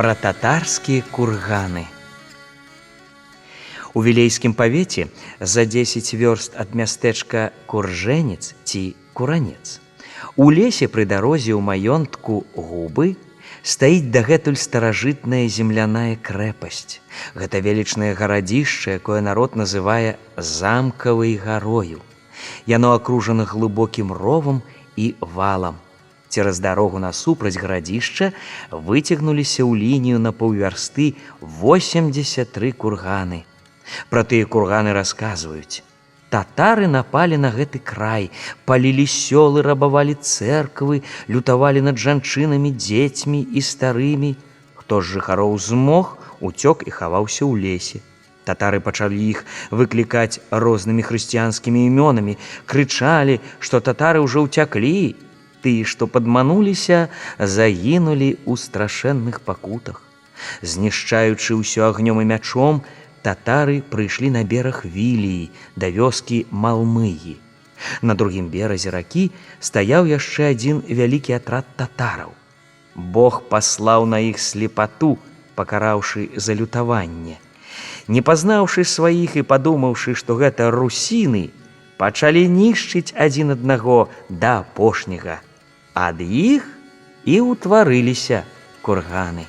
пра татарскія курганы. У вілейскім павеце за 10 вёрст ад мястэчка куржэнец ці куранец. У лесе пры дарозе ў маёнтку губы стаіць дагэтуль старажытная земляная крэпасць. Гэта велічнае гарадзішча, якое народ называе замкавай гарою. Яно акружана глыбокім ровам і валам. Цераз дарогу насупраць гарадзішча выцягнуліся ў лінію на паўвярсты 83 курганы. Пра тыя курганы расказваюць. Татары напалі на гэты край, палілі сёлы, рабавалі цэрквы, лютавалі над жанчынамі, дзецьмі і старымі. Хто з жыхароў змог, уцёк і хаваўся ў лесе. Татары пачалі іх выклікаць рознымі хрысціянскімі імёнамі, крычалі, што татары ўжо ўцяклі. Тыя, што падмануліся, загінулі ў страшэнных пакутах. Знішчаючы ўсё агнём і мячом, татары прыйшлі на бераг віліі да вёскі малмыі. На другім беразе ракі стаяў яшчэ адзін вялікі атрад татараў. Бог паслаў на іх слепату, пакараўшы залютаванне. Не пазнаўшы сваіх і падумаўшы, што гэта русіны, пачалі нішчыць адзін аднаго да апошняга. Ад іх і ўтварыліся курганы.